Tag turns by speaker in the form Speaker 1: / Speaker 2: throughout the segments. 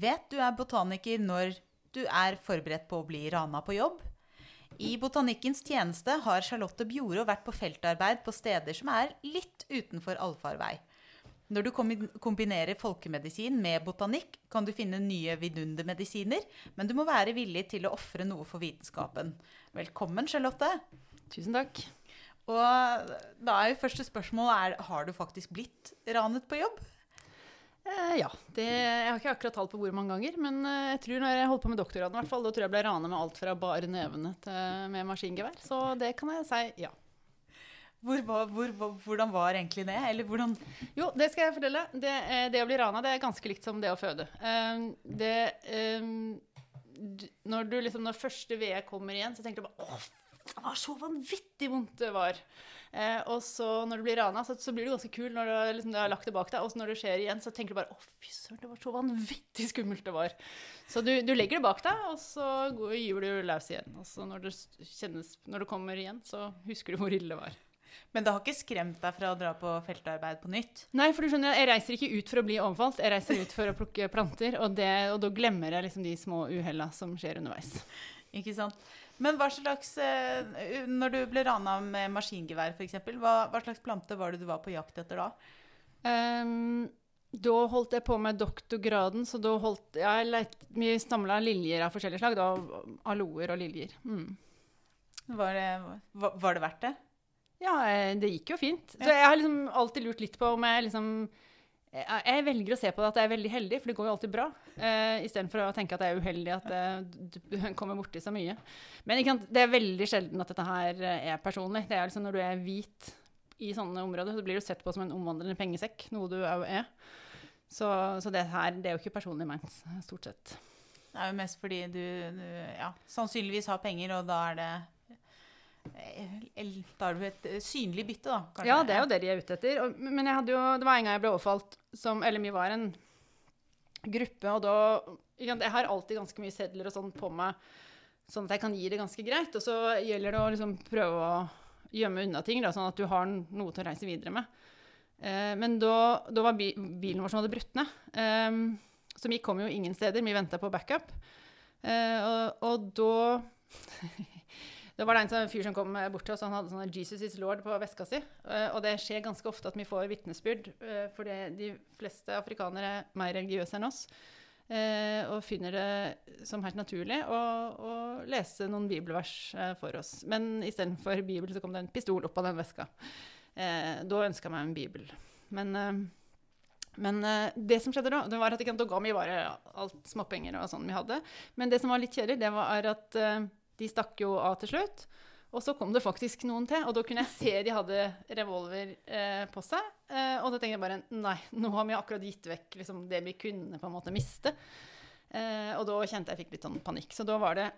Speaker 1: vet du er botaniker når du er forberedt på å bli rana på jobb. I botanikkens tjeneste har Charlotte Bjoro vært på feltarbeid på steder som er litt utenfor allfarvei. Når du kombinerer folkemedisin med botanikk, kan du finne nye vidundermedisiner, men du må være villig til å ofre noe for vitenskapen. Velkommen, Charlotte.
Speaker 2: Tusen takk.
Speaker 1: Og da er jo første spørsmål er, har du faktisk blitt ranet på jobb?
Speaker 2: Eh, ja. Det, jeg har ikke akkurat tall på hvor mange ganger, men eh, jeg tror når jeg holdt på med doktorgraden, hvert fall, da tror jeg ble ranet med alt fra bare nevene til med maskingevær. Så det kan jeg si ja.
Speaker 1: Hvor, hvor, hvor, hvordan var egentlig det? Eller hvordan
Speaker 2: Jo, det skal jeg fortelle. Det, eh, det å bli rana det er ganske likt som det å føde. Det Når du liksom, når første veet kommer igjen, så tenker du bare Å, så vanvittig vondt det var. Eh, og så når du blir rana, så, så, blir du ganske kul når du, liksom, du, har lagt det bak deg. Og så når det skjer igjen, så tenker du bare å fy søren, det var så vanvittig skummelt det var. Så du, du legger det bak deg, og så gyver du løs igjen. Og så når det, kjennes, når det kommer igjen, så husker du hvor ille det var.
Speaker 1: Men det har ikke skremt deg fra å dra på feltarbeid på nytt?
Speaker 2: Nei, for du skjønner, jeg reiser ikke ut for å bli overfalt, jeg reiser ut for å plukke planter. Og, det, og da glemmer jeg liksom de små uhella som skjer underveis.
Speaker 1: Ikke sant. Men hva slags eh, Når du ble rana med maskingevær, f.eks., hva, hva slags plante var det du var på jakt etter da?
Speaker 2: Um, da holdt jeg på med doktorgraden, så da holdt jeg leit, Vi stamla liljer av forskjellige slag. Da, aloer og liljer. Mm.
Speaker 1: Var, det, var, var, det, verdt det?
Speaker 2: Ja, eh, det gikk jo fint. Så jeg har liksom alltid lurt litt på om jeg liksom jeg velger å se på det at jeg er veldig heldig, for det går jo alltid bra. Uh, Istedenfor å tenke at jeg er uheldig, at uh, du kommer borti så mye. Men det er veldig sjelden at dette her er personlig. Det er liksom Når du er hvit i sånne områder, så blir du sett på som en omvandrende pengesekk, noe du òg er. Så, så, det her det er jo ikke personlig ment, stort sett.
Speaker 1: Det er jo mest fordi du, du ja, sannsynligvis har penger, og da er det da er du et eh, synlig bytte, da.
Speaker 2: Kanskje. Ja, det er jo det de er ute etter. men jo, det var en gang jeg ble overfalt som Eller vi var en gruppe, og da Jeg har alltid ganske mye sedler og sånn på meg, sånn at jeg kan gi det ganske greit. Og så gjelder det å liksom prøve å gjemme unna ting, da, sånn at du har noe til å reise videre med. Eh, men da, da, var bilen vår som hadde brutt ned. Eh, så vi kom jo ingen steder. Vi venta på backup. Eh, og, og da Det var det en sånn fyr som kom bort til oss, han hadde sånn 'Jesus is Lord' på veska si. Uh, og det skjer ganske ofte at vi får vitnesbyrd, uh, for de fleste afrikanere er mer religiøse enn oss. Og finner det som helt naturlig å, å lese noen bibelvers for oss. Men istedenfor Bibel så kom det en pistol opp av den veska. da ønska jeg meg en bibel. Men, men det som skjedde da, det var at da ga vi bare alt småpenger og sånn vi hadde. Men det som var litt kjedelig, det var at de stakk jo av til slutt. Og så kom det faktisk noen til, og da kunne jeg se de hadde revolver eh, på seg. Eh, og da tenkte jeg bare nei, nå har vi akkurat gitt vekk liksom, det vi kunne på en måte miste. Eh, og da kjente jeg fikk litt sånn panikk. Så da var det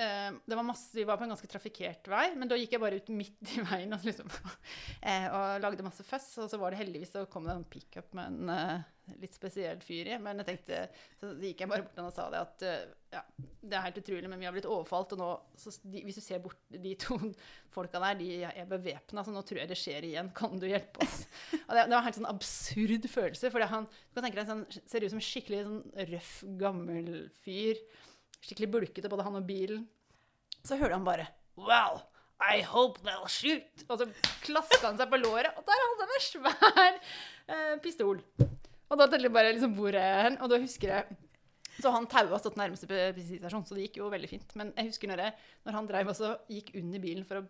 Speaker 2: Uh, det var masse, vi var på en ganske trafikkert vei, men da gikk jeg bare ut midt i veien og, liksom, uh, og lagde masse føss. Og så var det heldigvis så kom det en pickup med en uh, litt spesiell fyr i. Men jeg tenkte, så gikk jeg bare bort og sa det at ja, det er helt utrolig, men vi har blitt overfalt. Og nå, de, hvis du ser bort de to folka der, de er bevæpna, så nå tror jeg det skjer igjen. Kan du hjelpe oss? Og det, det var en helt sånn absurd følelse. For han du kan tenke deg, sånn, ser ut som en skikkelig sånn røff, gammel fyr skikkelig bulkete, både han og bilen. Så hører han bare Well, I hope they'll shoot. Og så klaska han seg på låret, og der hadde han en svær eh, pistol. Og da tenkte jeg bare liksom, hvor er han? Og da husker jeg Så han taua stått nærmeste bensinstasjon, så det gikk jo veldig fint. Men jeg husker når, jeg, når han dreiv og gikk under bilen for å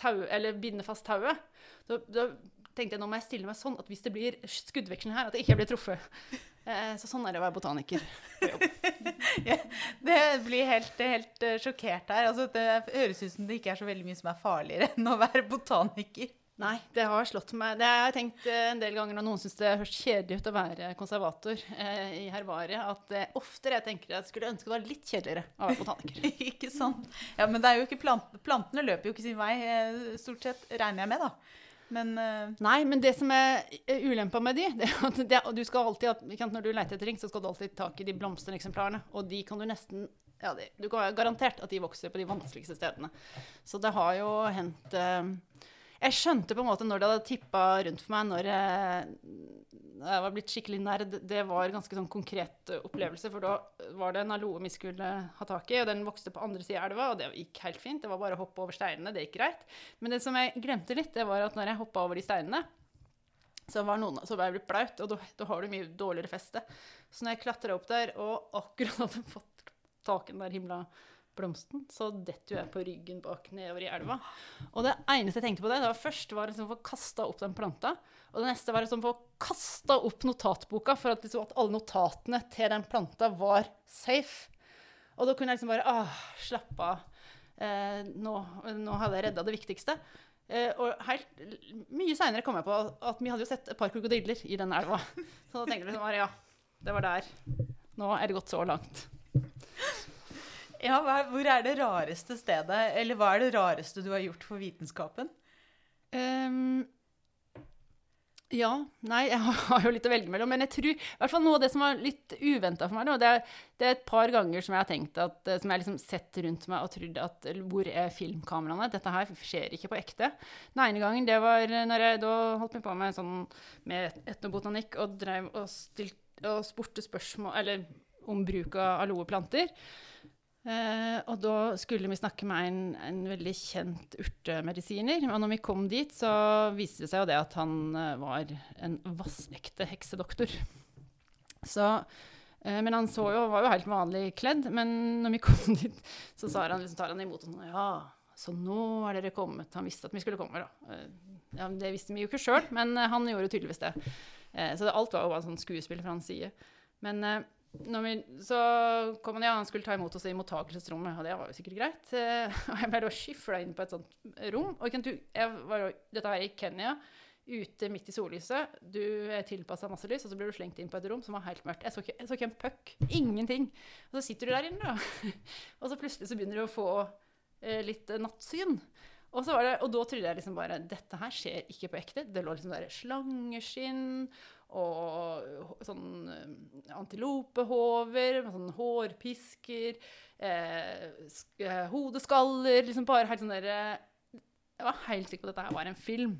Speaker 2: tau, binde fast tauet, da, da tenkte jeg nå må jeg stille meg sånn at hvis det blir skuddveksling her, at jeg ikke blir truffet. Eh, så sånn er det å være botaniker
Speaker 1: ja, det blir helt, helt uh, sjokkert her. Altså, det høres ut som det ikke er så veldig mye som er farligere enn å være botaniker.
Speaker 2: Nei, det har slått meg. Det har jeg tenkt uh, en del ganger når noen syns det høres kjedelig ut å være konservator eh, i herbariet, at uh, oftere jeg tenker at jeg skulle ønske det var litt kjedeligere å være botaniker.
Speaker 1: ikke sant. Ja, men det er jo ikke plant plantene løper jo ikke sin vei, stort sett, regner jeg med, da. Men, uh...
Speaker 2: Nei, men det som er ulempa med de, det er at det, du skal alltid, Når du leter etter ting, så skal du alltid ta tak i de blomstereksemplarene. Og de kan du nesten ja, de, Du kan være garantert at de vokser på de vanskeligste stedene. Så det har jo hendt uh, Jeg skjønte på en måte når det hadde tippa rundt for meg, når jeg, jeg var blitt skikkelig nerd. Det var en ganske sånn konkret opplevelse, for da var det en aloe vi skulle ha tak i, og den vokste på andre sida av elva, og det gikk helt fint. Det var bare å hoppe over steinene, det gikk greit. Men det som jeg glemte litt, det var at når jeg hoppa over de steinene, så var, noen, så ble jeg blitt blaut, og da, da har du mye dårligere feste. Så når jeg klatra opp der og akkurat hadde fått taken der himla blomsten, så detter jeg på ryggen bak nedover i elva. Og det eneste jeg tenkte på det, det var først var liksom å få kasta opp den planta. Og det neste var liksom å få kasta opp notatboka for at, liksom, at alle notatene til den planta var safe. Og da kunne jeg liksom bare ah, slappe av. Eh, nå, nå hadde jeg redda det viktigste. Eh, og helt, mye seinere kom jeg på at vi hadde jo sett et par krokodiller i den elva. Så da tenkte jeg liksom bare ja, det var der. Nå er det gått så langt.
Speaker 1: Ja, hva, hvor er det rareste stedet, eller hva er det rareste du har gjort for vitenskapen?
Speaker 2: Um, ja. Nei, jeg har jo litt å velge mellom. Men jeg tror i hvert fall noe av det som var litt uventa for meg, nå, det, er, det er et par ganger som jeg har tenkt at, som jeg liksom sett rundt meg og trodd at Hvor er filmkameraene? Dette her skjer ikke på ekte. Den ene gangen det var når jeg da holdt meg på med, sånn, med etnobotanikk og og, stilt, og spurte spørsmål Eller om bruk av aloeplanter. Eh, og da skulle vi snakke med en, en, veldig kjent urtemedisiner. Og når vi kom dit, så viste det seg jo det at han eh, var en vassekte heksedoktor. Så, eh, men han jo, var jo helt vanlig kledd. Men når vi kom dit, så han, liksom, tar han imot sånn Ja, så nå er dere kommet. Han visste at vi skulle komme, da. Eh, ja, det visste vi jo ikke sjøl, men eh, han gjorde tydeligvis det. Eh, så det, alt var jo bare sånn skuespill fra hans side. Men vi, så kom han, ja, han skulle ta imot oss i mottakelsesrommet, og det var jo sikkert greit. Eh, og jeg ble da skifla inn på et sånt rom. Og jeg var jo, dette her i Kenya, ute midt i sollyset. Du er tilpassa masse lys, og så blir du slengt inn på et rom som var helt mørkt. Jeg så ikke, jeg så ikke en puck. Ingenting. Og så sitter du der inne, da. og så plutselig så begynner du å få eh, litt nattsyn. Og, det, og, da trodde jeg liksom bare Dette her skjer ikke på ekte. Det lå liksom der slangeskinn og sånn eh, antilopehover med sånn hårpisker, eh, eh, hodeskaller Liksom bare helt sånn derre Jeg var helt sikker på at dette her var en film.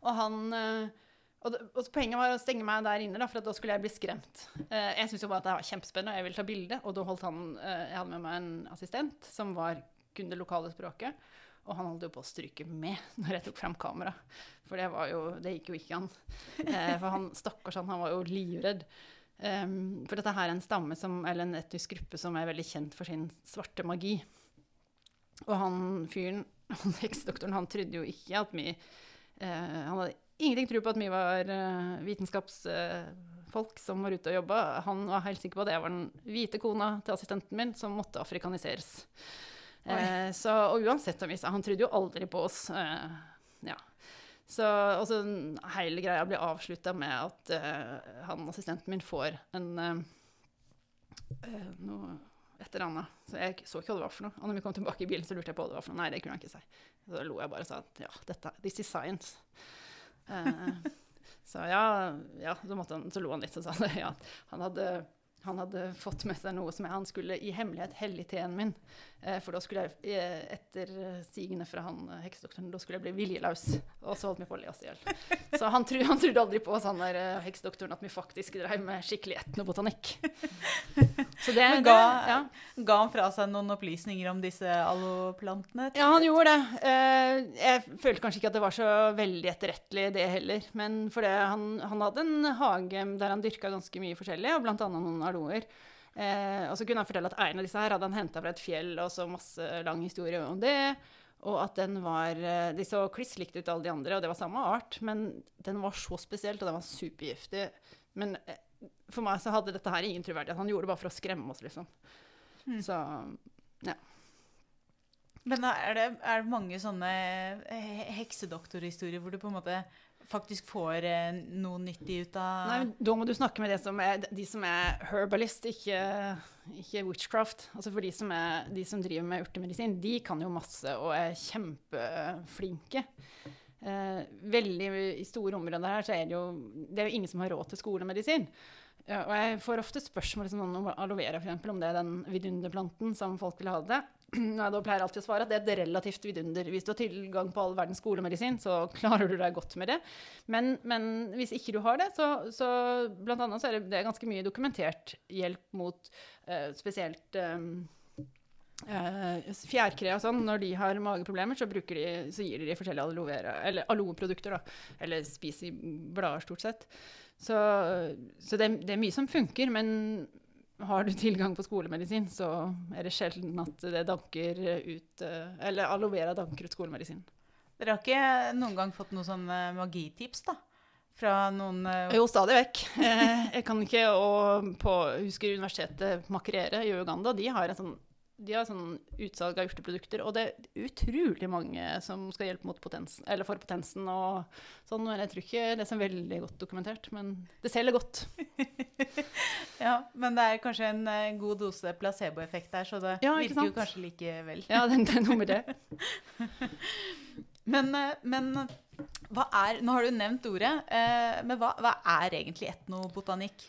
Speaker 2: Og han eh, og, og, Poenget var å stenge meg der inne, da, for da skulle jeg bli skremt. Eh, jeg syntes jo bare at det var kjempespennende, og jeg ville ta bilde. Og da holdt han eh, Jeg hadde med meg en assistent som var kunne det lokale språket. Og han holdt jo på å stryke med når jeg tok frem kamera. For det, jo, det gikk jo ikke an. Eh, for han stakkars han, han var jo livredd. Um, for dette her er en stamme som, eller en etnisk gruppe som er veldig kjent for sin svarte magi. Og han fyren, han heksedoktoren, han trodde jo ikke at vi eh, Han hadde ingenting tro på at vi var uh, vitenskapsfolk uh, som var ute og jobba. Han var helt sikker på at jeg var den hvite kona til assistenten min som måtte afrikaniseres. Eh, så, og uansett om vi sa Han trodde jo aldri på oss. Eh, ja. Så også hele greia blir avslutta med at eh, han assistenten min får en uh, noe et eller annet. Så jeg så ikke hva det var for noe. Og når vi kom tilbake i bilen, så lurte jeg på hva det var for noe. Nei, det kunne han ikke si. Så lo jeg bare og sa at ja, dette, this is science. Uh, så ja, ja så, han, så, lo han litt og sa at ja, han hadde han hadde fått med seg noe som han skulle i hemmelighet helle i teen min. Eh, for da skulle jeg, eh, etter sigende fra han eh, heksedoktoren, da skulle jeg bli viljelaus. Og så holdt vi på å le oss i hjel. Så han, tro, han, trodde aldri på sånn der heksedoktoren at vi faktisk drev med skikkelig etnobotanikk.
Speaker 1: Så det, Men ga, det, ja. ga, han fra seg noen opplysninger om disse alloplantene?
Speaker 2: Ja, han gjorde det. Jeg følte kanskje ikke at det var så veldig etterrettelig, det heller. Men fordi han, han hadde en hage der han dyrka ganske mye forskjellig, og annet noen aloer. Eh, og så kunne han fortelle at en av disse her hadde han henta fra et fjell, og så masse lang historie om det. Og at den var eh, De så kliss likt ut alle de andre, og det var samme art, men den var så spesielt, og den var supergiftig. Men eh, for meg så hadde dette her ingen troverdighet. Han gjorde det bare for å skremme oss, liksom. Mm. Så ja.
Speaker 1: Men er det, er det mange sånne heksedoktorhistorier hvor du på en måte faktisk får eh, noe nyttig ut av
Speaker 2: Nei, Da må du snakke med som er, de som er herbalist, ikke, ikke witchcraft. Altså for de som, er, de som, driver med urtemedisin, de kan jo masse og er kjempeflinke. Eh, veldig I store områder her så er det jo Det er jo ingen som har råd til skolemedisin. Ja, og jeg får ofte spørsmål liksom, om aloe vera, f.eks., om det er den vidunderplanten som folk vil ha det. Nei, da pleier jeg alltid å svare at det er et relativt vidunder. Hvis du har tilgang på all verdens skolemedisin, så klarer du deg godt med det. Men, men hvis ikke du har det, så, så blant annet så er det, det er ganske mye dokumentert hjelp mot eh, spesielt eh, fjærkre og sånn. Når de har mageproblemer, så, de, så gir de de forskjellige aloe vera- eller aloeprodukter, da. Eller spiser blader, stort sett. Så, så det, det er mye som funker, men har du tilgang på skolemedisin, så er det sjelden at det danker ut eh, Eller aloe vera danker ut skolemedisin.
Speaker 1: Dere har ikke noen gang fått noen sånn eh, magitips, da? Fra noen eh,
Speaker 2: Jo, stadig vekk. Eh, Jeg kan ikke å på husker universitetet Makerere i Uganda. De har en sånn de har sånn utsalg av urteprodukter, og det er utrolig mange som skal hjelpe mot potensen, eller for potensen og sånn. Men jeg tror ikke det er så veldig godt dokumentert. Men det selger godt.
Speaker 1: Ja, men det er kanskje en eh, god dose placeboeffekt der, så det
Speaker 2: Ja, virker
Speaker 1: virker jo kanskje likevel.
Speaker 2: Ja, det, det er noe med det.
Speaker 1: Men, eh, men hva er Nå har du nevnt ordet, eh, men hva, hva er egentlig etnobotanikk?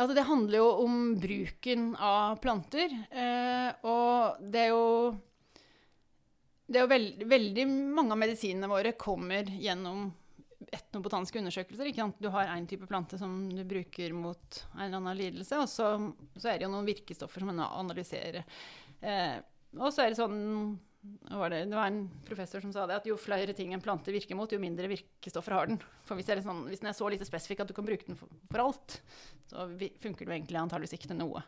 Speaker 2: Altså, det handler jo om bruken av planter. Eh, og det er jo Det er jo veld, veldig mange av medisinene våre kommer gjennom etnobotaniske undersøkelser. Ikke sant? Du har én type plante som du bruker mot en eller annen lidelse, og så, så er det jo noen virkestoffer som man analyserer. Eh, og så er det sånn var det, det var en professor som sa det, at jo flere ting en plante virker mot, jo mindre virkestoffer har den. For hvis, er sånn, hvis den er så lite spesifikk at du kan bruke den for, for alt, så funker det egentlig antageligvis ikke til noe.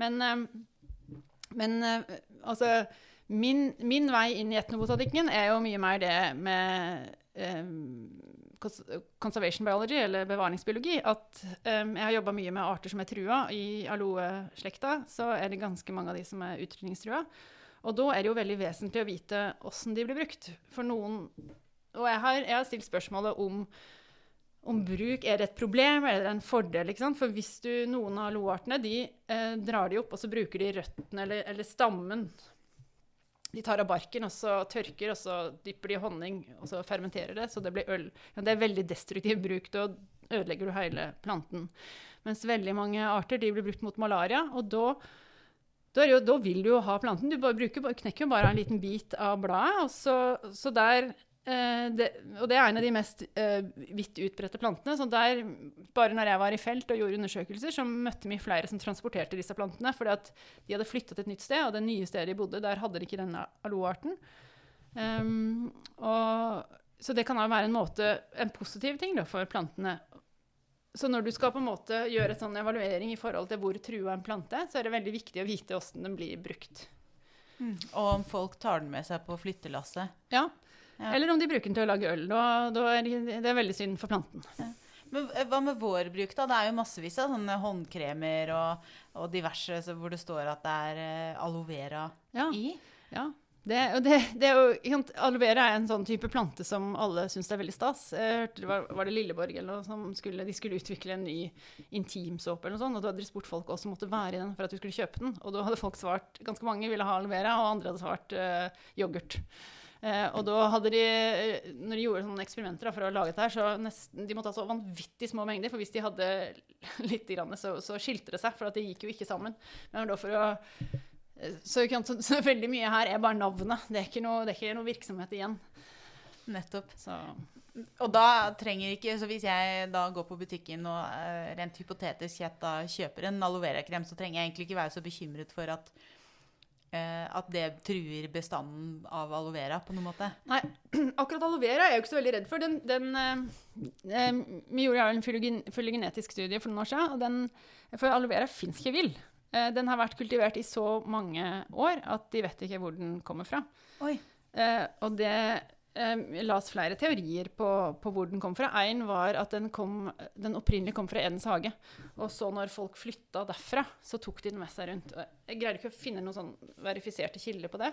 Speaker 2: Men, eh, men eh, altså min, min vei inn i etnobotanikken er jo mye mer det med eh, conservation biology, eller bevaringsbiologi. At eh, jeg har jobba mye med arter som er trua. I aloe-slekta så er det ganske mange av de som er utrydningstrua. Og da er det jo veldig vesentlig å vite åssen de blir brukt. For noen Og jeg har, jeg har stilt spørsmålet om om bruk er det et problem eller en fordel. ikke sant? For hvis du, noen av loartene de eh, drar de opp, og så bruker de røttene eller, eller stammen. De tar av barken, og så tørker, og så dypper de honning, og så fermenterer det, så det blir øl. Ja, det er veldig destruktiv bruk. Da ødelegger du hele planten. Mens veldig mange arter de blir brukt mot malaria, og da da, jo, da vil du jo ha planten. Du bruker, knekker jo bare en liten bit av bladet. Så, så der eh, det, Og det er en av de mest eh, vidt utbredte plantene. Så der, bare når jeg var i felt og gjorde undersøkelser, så møtte vi flere som transporterte disse plantene. Fordi de hadde flytta til et nytt sted, og det nye stedet de bodde, der hadde de ikke denne aloe-arten. Um, og, så det kan da være en måte, en positiv ting da, for plantene. Så når du skal på en måte gjøre sånn evaluering i forhold til hvor trua en plante så er det veldig viktig å vite åssen den blir brukt.
Speaker 1: Og om folk tar den med seg på flyttelasset.
Speaker 2: Ja.
Speaker 1: Ja.
Speaker 2: Eller om de bruker den til å lage øl. Da, da er det, det er veldig synd for planten.
Speaker 1: Men eh, hva med vår bruk, da? Det er jo massevis av sånne håndkremer og, og diverse så hvor det står at det er eh, aloe vera
Speaker 2: Ja.
Speaker 1: i.
Speaker 2: ja. Det, det, det er jo, Aloe vera er en sånn type plante som alle syns er veldig stas. Jeg hørte det var, var det Lilleborg eller noe som skulle, de skulle utvikle en ny intimsåpe eller noe sånt, og da hadde de spurt folk også måtte være i den for at du skulle kjøpe den. Og da hadde folk svart Ganske mange ville ha aloe vera, og andre hadde svart uh, yoghurt. Uh, og da hadde de, eh, når de gjorde sånne eksperimenter da, for å lage dette her, så nesten, de måtte ha så vanvittig små mengder, for hvis de hadde litt, så, så skilte det seg, for det gikk jo ikke sammen. Men da for å så, så, så veldig mye her er bare navnet. Det er ikke noe, det er ikke noe virksomhet igjen.
Speaker 1: Nettopp.
Speaker 2: Så
Speaker 1: Og da trenger ikke Så hvis jeg da går på butikken og uh, rent hypotetisk sett da kjøper en aloe vera-krem, så trenger jeg egentlig ikke være så bekymret for at eh, at det truer bestanden av aloe vera på noen måte.
Speaker 2: Nei, akkurat aloe vera er jeg jo ikke så veldig redd for. Den, den, eh, eh, vi gjorde en fylogen, fylogenetisk studie for noen år siden, og den, for aloe vera fins ikke vill. Eh, den har vært kultivert i så mange år at de vet ikke hvor den kommer fra.
Speaker 1: Oi.
Speaker 2: Eh, og det eh, las flere teorier på, på hvor den kom fra. Én var at den, kom, den opprinnelig kom fra Edens hage. Og så når folk flytta derfra, så tok de den med seg rundt. Jeg greier ikke å finne noen sånn verifiserte kilder på det.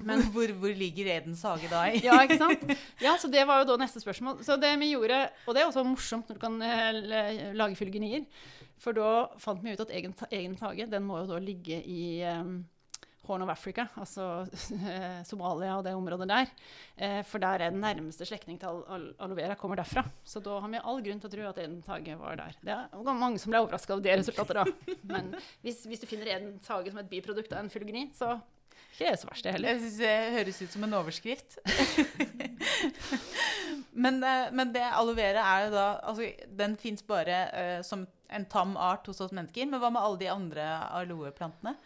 Speaker 1: Men hvor, hvor ligger Edens hage da i?
Speaker 2: Ja, ikke sant? Ja, så det var jo da neste spørsmål. Så det vi gjorde, Og det er også morsomt når du kan eh, lage fylgenier. For da fant vi ut at egen, egen hage den må jo da ligge i um, Horn of Africa, altså Somalia og det området der. Eh, for der er den nærmeste slektning til al aloe vera kommer derfra. Så da har vi all grunn til å tro at Edens hage var der. Det er mange som ble overraska over det resultatet, da. Men hvis, hvis du finner Edens hage som et biprodukt av en fylgeni, så ikke det så verst, det heller.
Speaker 1: Jeg synes det høres ut som en overskrift. men, eh, men, det aloe vera er jo da altså, Den fins bare uh, som en tam art hos oss mennesker. Men hva med alle de andre aloeplantene?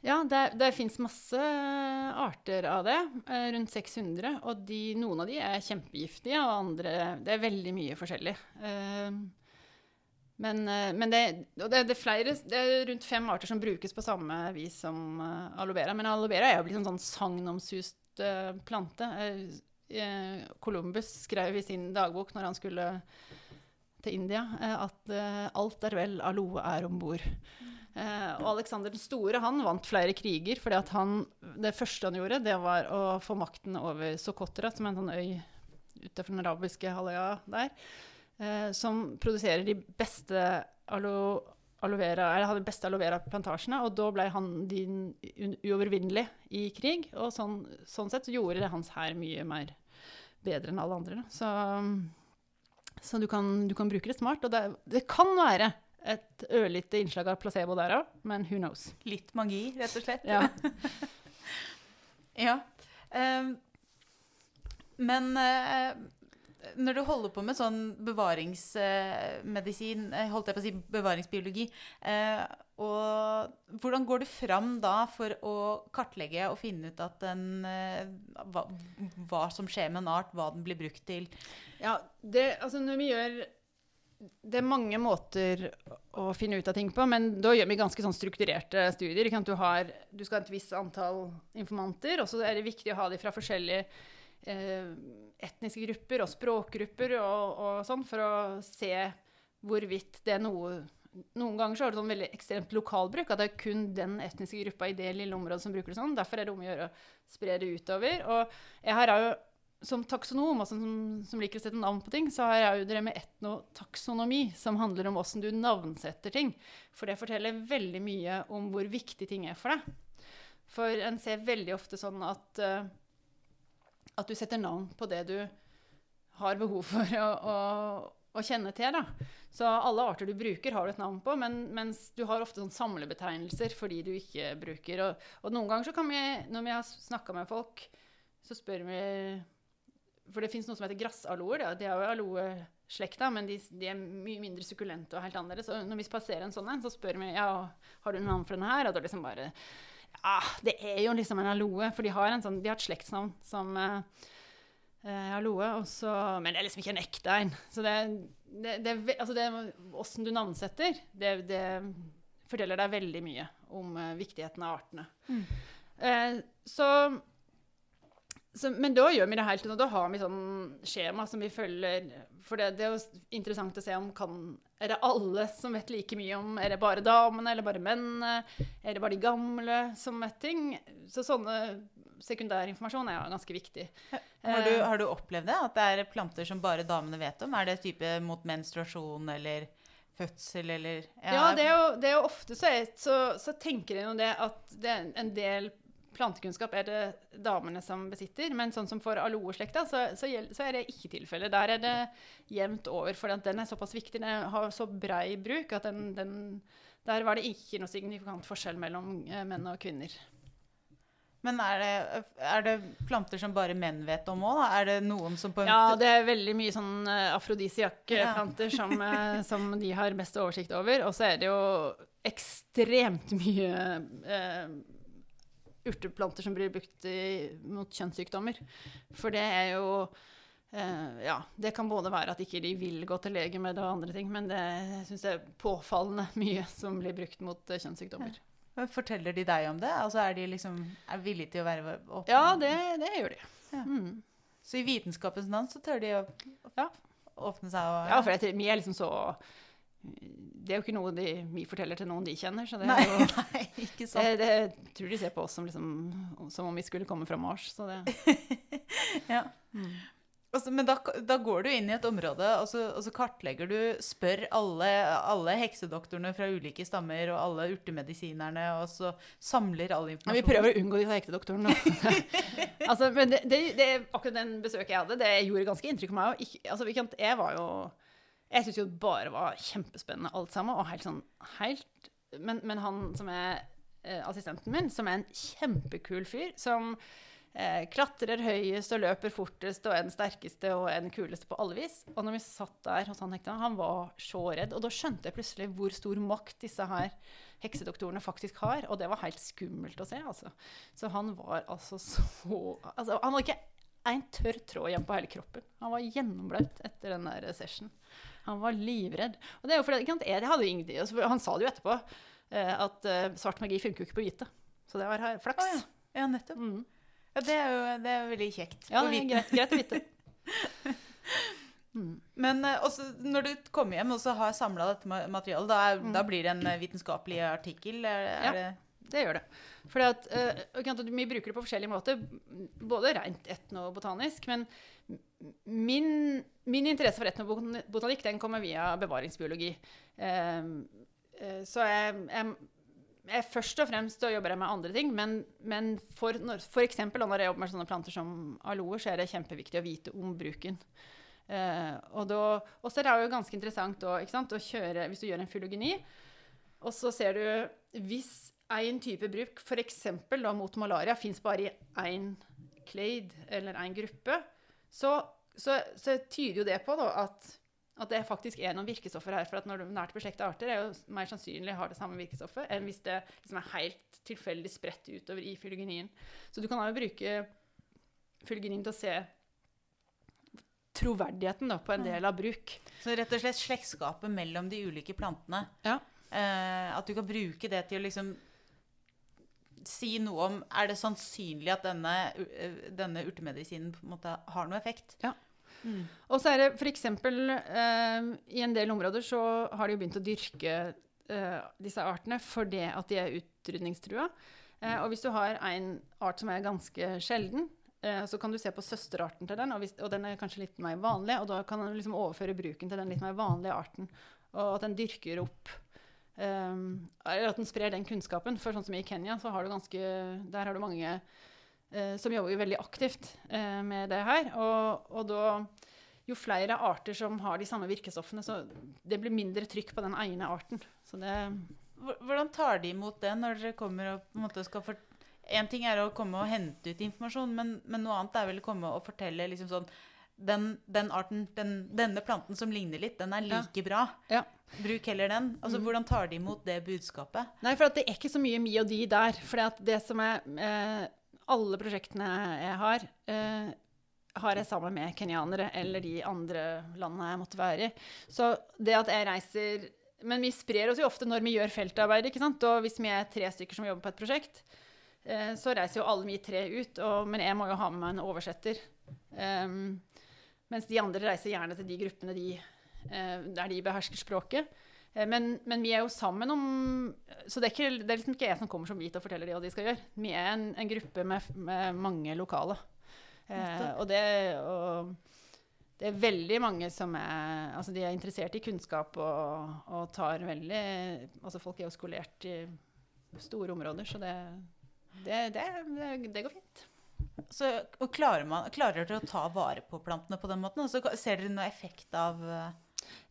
Speaker 2: Ja, det, det fins masse arter av det. Eh, rundt 600. Og de, noen av de er kjempegiftige, og andre Det er veldig mye forskjellig. Eh, men, eh, men det, det, det, er flere, det er rundt fem arter som brukes på samme vis som aloe vera. Men aloe vera er jo blitt en sånn sagnomsust plante. Columbus skrev i sin dagbok når han skulle til India, at alt er vel, aloe er om bord. Eh, og Aleksander den store han vant flere kriger, fordi det første han gjorde, det var å få makten over Sokotra, som er en sånn øy utenfor den arabiske halvøya der, eh, som produserer de beste alo, aloe vera, eller hadde de beste aloe vera-plantasjene. Og da ble han din uovervinnelig i krig, og sånn, sånn sett så gjorde det hans hær mye mer bedre enn alle andre. Så, så du, kan, du, kan, bruke det smart. Og det, det kan være et ørlite innslag av placebo der òg, men who knows.
Speaker 1: Litt magi, rett og slett.
Speaker 2: Ja.
Speaker 1: ja. Um, men uh, når du holder på med sånn bevaringsmedisin, uh, holdt jeg på å si bevaringsbiologi, uh, og hvordan går du fram da for å kartlegge og finne ut at den, hva, hva, som skjer med en art, hva den blir brukt til?
Speaker 2: Ja, det, altså når vi gjør det er mange måter å finne ut av ting på, men da gjør vi ganske sånn strukturerte studier. Du, har, du, skal ha et visst antall informanter, og så er det viktig å ha dem fra forskjellige eh, etniske grupper og språkgrupper og, og, sånn, for å se hvorvidt det er noe Noen ganger så har det sånn veldig ekstremt lokalbruk, at det er kun den etniske gruppa i det lille området som bruker det sånn. Derfor er det om å gjøre å spre det utover. Og jeg har jo som taksonom, altså som, som, liker å sette navn på ting, så har jeg jo drevet med etnotaksonomi, som handler om åssen du navnsetter ting. For det forteller veldig mye om hvor viktig ting er for deg. For en ser veldig ofte sånn at, uh, at du setter navn på det du har behov for å, å, å kjenne til. Da. Så alle arter du bruker, har du et navn på, men, mens du har ofte sånn samlebetegnelser for de du ikke bruker. Og, og noen ganger så kan vi, når vi har snakka med folk, så spør vi for det fins noe som heter grassaloer. Det er jo aloeslekta, men de, de, er mye mindre sukkulente og helt annerledes. Så når vi spaserer en sånn en, så spør vi ja, har du navn for denne her. Og da liksom bare Ja, det er jo liksom en aloe. For de har, en sånn, de har et slektsnavn som eh, aloe. Også, men det er liksom ikke en ekte en. Så det, det, det, altså det Åssen du navnsetter, det, det, forteller deg veldig mye om eh, viktigheten av artene. Mm. Eh, så så, men da gjør vi det helt til nå. Da har vi sånn skjema som vi følger. For det, det, er jo interessant å se om kan Er det alle som vet like mye om Er det bare damene eller bare mennene? Er det bare de gamle som vet ting? Så sånne sekundærinformasjon er jo ganske viktig.
Speaker 1: Har du, har du, opplevd det? At det er planter som bare damene vet om? Er det type mot menstruasjon eller fødsel eller
Speaker 2: Ja, ja det, er jo, det er jo ofte så, så, så tenker jeg jo det at det er en del plantekunnskap er det damene som besitter. Men sånn som for aloeslekta, så, så, så, er det ikke tilfellet. Der er det jevnt over, for den er såpass viktig. Den har så brei bruk at den, den, der var det ikke noe signifikant forskjell mellom eh, menn og kvinner.
Speaker 1: Men er det, er det, planter som bare menn vet om òg, Er det noen som på
Speaker 2: Ja, det er veldig mye sånn eh, afrodisiak-planter ja. som, uh, som, de har mest oversikt over. Og så er det jo ekstremt mye uh, urteplanter som blir brukt i, mot kjønnssykdommer. For det er jo eh, Ja, det kan både være at ikke de vil gå til lege med det og andre ting, men det syns jeg er påfallende mye som blir brukt mot uh, kjønnssykdommer.
Speaker 1: Ja. Forteller de deg om det? Altså Er de liksom er villige til å være åpne?
Speaker 2: Ja, det, det gjør de.
Speaker 1: Ja. Mm. Så i vitenskapens navn så tør de å ja. åpne seg og
Speaker 2: Ja, for jeg, vi er liksom så det er jo ikke noe de, vi forteller til noen de kjenner. Så det
Speaker 1: er
Speaker 2: jo,
Speaker 1: nei, ikke sant.
Speaker 2: Det, det, tror de ser på oss som, liksom, som om vi skulle komme fra Mars. Så det
Speaker 1: Ja. Mm. Altså, men da, da går du inn i et område, og så, og så kartlegger du Spør alle, alle heksedoktorene fra ulike stammer og alle urtemedisinerne, og så samler all informasjon.
Speaker 2: vi prøver å unngå de heksedoktorene. altså, men det, det, det, akkurat den besøket jeg hadde, det gjorde ganske inntrykk på meg. Ikke, altså, jeg var jo Jeg syns jo det bare var kjempespennende alt sammen. Og helt sånn helt Men, men han som er eh, assistenten min, som er en kjempekul fyr, som eh, klatrer høyest og løper fortest og er den sterkeste og er den kuleste på alle vis. Og når vi satt der hos han hekta, han var så redd. Og da skjønte jeg plutselig hvor stor makt disse her heksedoktorene faktisk har. Og det var helt skummelt å se, altså. Så han var altså så altså, Han var ikke en tørr tråd igjen på hele kroppen. Han var gjennomblaut etter den der session. Han var livredd. Og det er jo fordi, ikke sant, jeg hadde jo ingenting, altså, Han sa det jo etterpå, eh, at eh, svart magi funker jo ikke på hvite. Så det var flaks.
Speaker 1: Oh, ja. ja, nettopp.
Speaker 2: Mm.
Speaker 1: Ja, det er jo det er veldig kjekt.
Speaker 2: Ja, det er greit, greit å vite.
Speaker 1: Men eh, også, når du kommer hjem og har samla dette materialet, da, er,
Speaker 2: Mm.
Speaker 1: da blir det en vitenskapelig artikkel? Er, er
Speaker 2: Ja.
Speaker 1: det
Speaker 2: Det gjør det. Fordi at, uh, Vi bruker det på forskjellige måter, både rent etnobotanisk, men min, min interesse for etnobotanikk den kommer via bevaringsbiologi. Uh, så jeg, jeg, jeg først og fremst jobber jeg med andre ting, men, men for, når, for eksempel når jeg jobber med sånne planter som aloer, så er det kjempeviktig å vite om bruken. Og da, og så er det jo ganske interessant da, å kjøre, hvis du gjør en filogeni, og så ser du hvis en type bruk, f.eks. mot malaria, fins bare i én clade eller én gruppe, så, så, så tyder jo det på da, at, at det faktisk er noen virkestoffer her. For at når du nært beslekta arter er jo mer sannsynlig har det samme virkestoffet enn hvis det liksom er helt tilfeldig spredt utover i fylogenien. Så du kan jo bruke fylogenien til å se troverdigheten da, på en del av bruk.
Speaker 1: Så rett og slett slektskapet mellom de ulike plantene.
Speaker 2: Ja.
Speaker 1: Eh, at du kan bruke det til å liksom si noe om Er det sannsynlig at denne, eh, denne urtemedisinen på en måte har noe effekt?
Speaker 2: Ja.
Speaker 1: Mm.
Speaker 2: Og så er det f.eks. Eh, i en del områder så har de jo begynt å dyrke eh, disse artene fordi at de er utrydningstrua. Eh, og hvis du har en art som er ganske sjelden, eh, så kan du se på søsterarten til den, og, hvis, og den er kanskje litt mer vanlig, og da kan du liksom overføre bruken til den litt mer vanlige arten, og at den dyrker opp at den sprer den kunnskapen. For sånn som i Kenya, så har du ganske Der har du mange eh, som jobber veldig aktivt eh, med det her. Og, og da jo flere arter som har de samme virkestoffene, så det blir mindre trykk på den ene arten. Det
Speaker 1: Hvordan tar de imot det når dere kommer og på en måte skal for... En ting er å komme og hente ut informasjon, men, men noe annet er vel å komme og fortelle liksom sånn den, den arten, den, denne planten som ligner litt, den er
Speaker 2: Ja.
Speaker 1: like bra.
Speaker 2: Ja.
Speaker 1: Bruk heller den. Altså,
Speaker 2: Mm.
Speaker 1: Hvordan tar de imot det budskapet?
Speaker 2: Nei, for at det er ikke så mye mi og de der. For det som er eh, Alle prosjektene jeg har, eh, har jeg sammen med kenyanere eller de andre landene jeg måtte være i. Så det at jeg reiser Men vi sprer oss jo ofte når vi gjør feltarbeid. ikke sant? Og hvis vi er tre stykker som jobber på et prosjekt, eh, så reiser jo alle vi tre ut. Og, men jeg må jo ha med meg en oversetter. Um, mens de andre reiser gjerne til de gruppene de, eh, der de behersker språket. Eh, Men, men vi er jo sammen om Så det er, ikke, det er liksom ikke jeg som kommer som hvit og forteller de hva de skal gjøre. Vi er en, en gruppe med, med mange lokale. Eh, og, det, og det er veldig mange som er Altså de er interessert i kunnskap og, og tar veldig Altså folk er jo skolert i store områder, så det, det, det, det, det går fint.
Speaker 1: Så, og klarer, man, klarer dere å ta vare på plantene på den måten? Og så ser dere noe effekt av eh,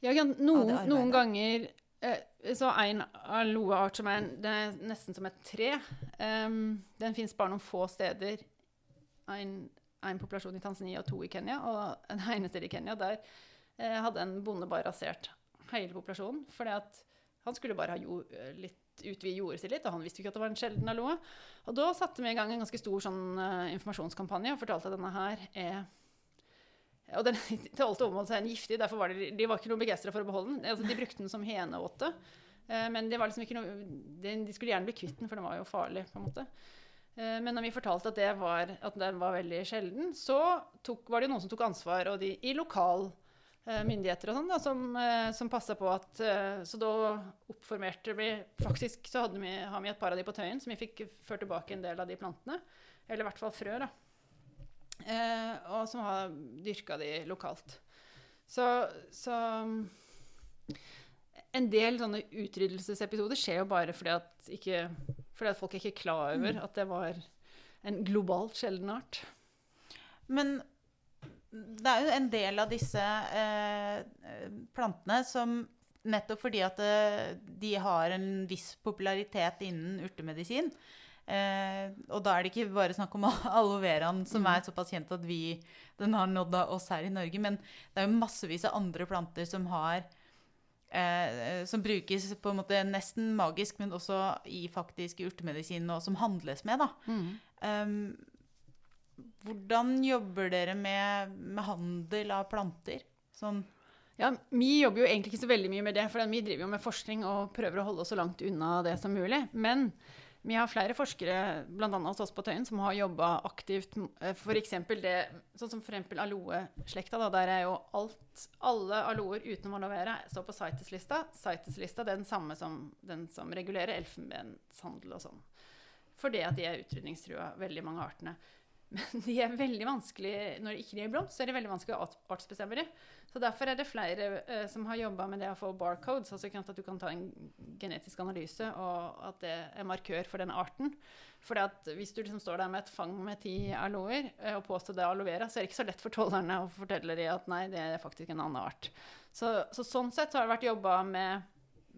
Speaker 2: Ja,
Speaker 1: av
Speaker 2: noen,
Speaker 1: arbeidet.
Speaker 2: noen ganger eh, så en aloeart som er, er nesten som et tre. um, den fins bare noen få steder. En, en populasjon i Tanzania og to i Kenya. Og en eneste i Kenya der eh, hadde en bonde bare rasert hele populasjonen. Fordi at han skulle bare ha jord, litt utvide jordet sitt litt, og han visste ikke at det var en sjelden aloe. Og da satte vi i gang en ganske stor sånn, uh, informasjonskampanje og fortalte at denne her er og den til alt overmål er den giftig, derfor var de, de var ikke noe begeistra for å beholde den. Altså, de brukte den som heneåte, uh, men det var liksom ikke noe, de, skulle gjerne bli kvitt den, for den var jo farlig. på en måte. Eh, men når vi fortalte at, det var, at den var veldig sjelden, så tok, var det jo noen som tok ansvar, og de i lokal eh, myndigheter og sånn, da, som, uh, som passa på at eh, Så da oppformerte vi Faktisk så hadde vi, har vi et par av de på Tøyen, som vi fikk ført tilbake en del av de plantene. Eller i hvert fall frø, da. eh, og som har dyrka de lokalt. Så, så en del sånne utryddelsesepisoder skjer jo bare fordi at, ikke, fordi at folk er ikke klar over
Speaker 1: Mm.
Speaker 2: at det var en globalt sjelden art.
Speaker 1: Men det er jo en del av disse eh, plantene som nettopp fordi at eh, de har en viss popularitet innen urtemedisin, eh, og da er det ikke bare snakk om aloe veraen som er såpass kjent at vi, den har nådd oss her i Norge, men det er jo massevis av andre planter som har eh, som brukes på en måte nesten magisk, men også i faktisk urtemedisin, og som handles med. da. Um, hvordan jobber dere med, med handel av planter? Sånn,
Speaker 2: Ja, Vi jobber jo egentlig ikke så veldig mye med det, for vi driver jo med forskning og prøver å holde oss så langt unna det som mulig. Men vi har flere forskere, bl.a. hos oss på Tøyen, som har jobba aktivt f.eks. det Sånn som for aloe-slekta. Der er jo alt, alle aloer utenom aloe vera står på CITES-lista. CITES-lista er den samme som den som regulerer elfenbenshandel og sånn. Fordi at de er utrydningstrua, veldig mange artene. Men de er veldig vanskelig, når de ikke i blomst, så er de veldig vanskelig å art- artsbestemme dem. Så derfor er det flere eh, som har jobba med det å få barcodes, altså at du kan ta en genetisk analyse, og at det er markør for den arten. For hvis du liksom står der med et fang med ti aloer eh, og påstår det er aloe så er det ikke så lett for tollerne å fortelle dem at nei, det er faktisk en annen art. Så, så sånn sett har det vært jobba med,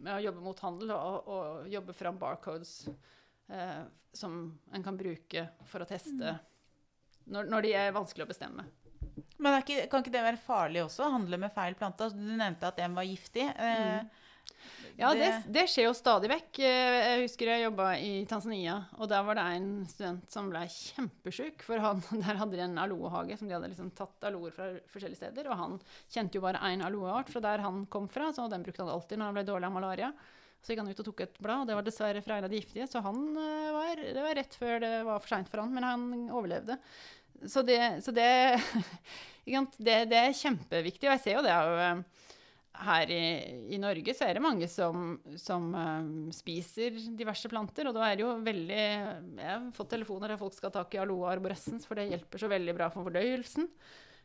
Speaker 2: med å jobbe mot handel og, og jobbe fram barcodes eh, som en kan bruke for å teste når, når de er vanskelig å bestemme.
Speaker 1: men ikke, kan ikke det være farlig også, handle med feil plante? Altså, du nevnte at en var giftig. Mm.
Speaker 2: Ja, det, det skjer jo stadig vekk. Eh, Jeg husker jeg jobba i Tanzania, og der var det en student som ble kjempesjuk. For han, der hadde de en aloehage som de hadde liksom tatt aloer fra forskjellige steder. Og han kjente jo bare én aloeart fra der han kom fra, så den brukte han alltid når han ble dårlig av malaria. Så gikk han ut og tok et blad, og det var dessverre fra en av de giftige. Så han eh, var, det var rett før det var for seint for han, men han overlevde. Så det, så det, det, det er kjempeviktig. Og jeg ser jo det jo eh, her i, i Norge så er det mange som, som uh, spiser diverse planter, og da er det jo veldig Jeg har fått telefoner der folk skal ha tak i aloe arborescens, for det hjelper så veldig bra for fordøyelsen.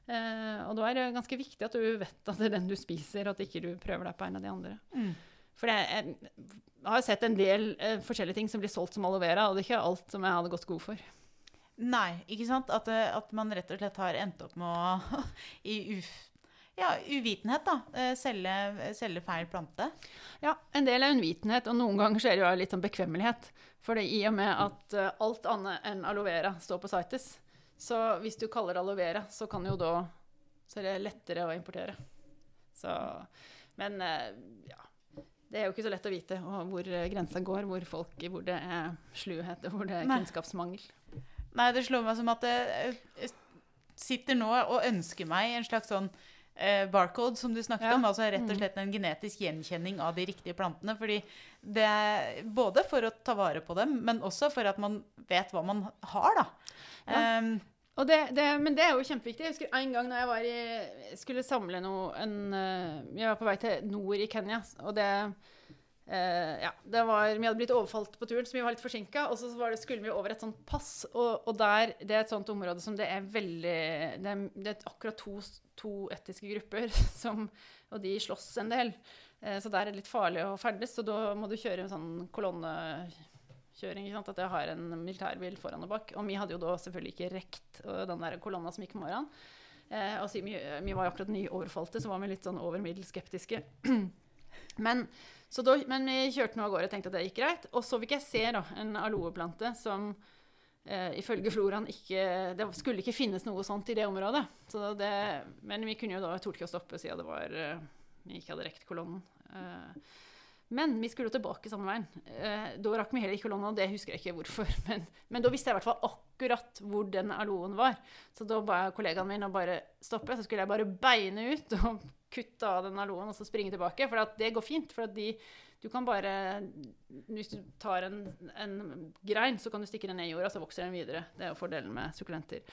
Speaker 2: Uh, og da er det ganske viktig at du vet at det er den du spiser, og at ikke du prøver deg på en av de andre.
Speaker 1: Mm.
Speaker 2: For er, jeg har jo sett en del eh, forskjellige ting som blir solgt som aloe vera, og det er ikke alt som jeg hadde gått god for.
Speaker 1: Nei, ikke sant? At, eh, at man rett og slett har endt opp med å i uf, ja, uvitenhet da, eh, selge, selge feil plante.
Speaker 2: Ja, en del er unnvitenhet, og noen ganger så er det jo litt sånn bekvemmelighet. For det i og med at eh, alt annet enn aloe vera står på CITES, så hvis du kaller aloe vera, så kan jo da Så er det lettere å importere. Så Men eh, ja. Det er jo ikke så lett å vite hvor eh, grensa går, hvor folk hvor det er sluhet, og hvor det er kunnskapsmangel.
Speaker 1: Nei, det slår meg som at jeg eh, sitter nå og ønsker meg en slags sånn eh, barcode, som du snakket
Speaker 2: Ja.
Speaker 1: om. Altså rett og
Speaker 2: Mm.
Speaker 1: slett en genetisk gjenkjenning av de riktige plantene. fordi det er både for å ta vare på dem, men også for at man vet hva man har, da.
Speaker 2: Ja.
Speaker 1: Um,
Speaker 2: det, det, men det er jo kjempeviktig. Jeg husker en gang da jeg i, skulle samle noe en, eh, Jeg var på vei til nord i Kenya, og det eh, Ja, det var Vi hadde blitt overfalt på turen, så vi var litt forsinka. Og så var det, skulle vi over et sånt pass, og, og der Det er et sånt område som det er veldig Det er, er akkurat to, to etiske grupper som Og de slåss en del. Eh, så der er det litt farlig å ferdes, så da må du kjøre en sånn kolonnekjøring. Sant? At jeg har en militærbil foran og bak. Og vi hadde jo da selvfølgelig ikke rekt øh, den der kolonna som gikk om morgenen. Eh, og vi, vi var akkurat nyoverfalte, så var vi litt sånn over middels skeptiske. men, da, men vi kjørte nå av gårde og tenkte at det gikk greit. Og så fikk jeg se da, en aloeplante som eh, ifølge floraen ikke Det skulle ikke finnes noe sånt i det området. Så det, men vi kunne jo da torde ikke å stoppe siden det var eh, vi ikke hadde rekt kolonnen. Eh, men vi skulle tilbake samme veien. Eh, da rakk vi heller ikke kolonnen, og det husker jeg ikke hvorfor. Men, men da visste jeg i hvert fall akkurat hvor den aloen var. Så da ba jeg kollegaen min å bare stoppe. Så skulle jeg bare beine ut og kutte av den aloen og så springe tilbake. For det går fint. For de, du kan bare Hvis du tar en, en grein, så kan du stikke den ned i jorda, så vokser den videre. Det er jo fordelen med sukkulenter.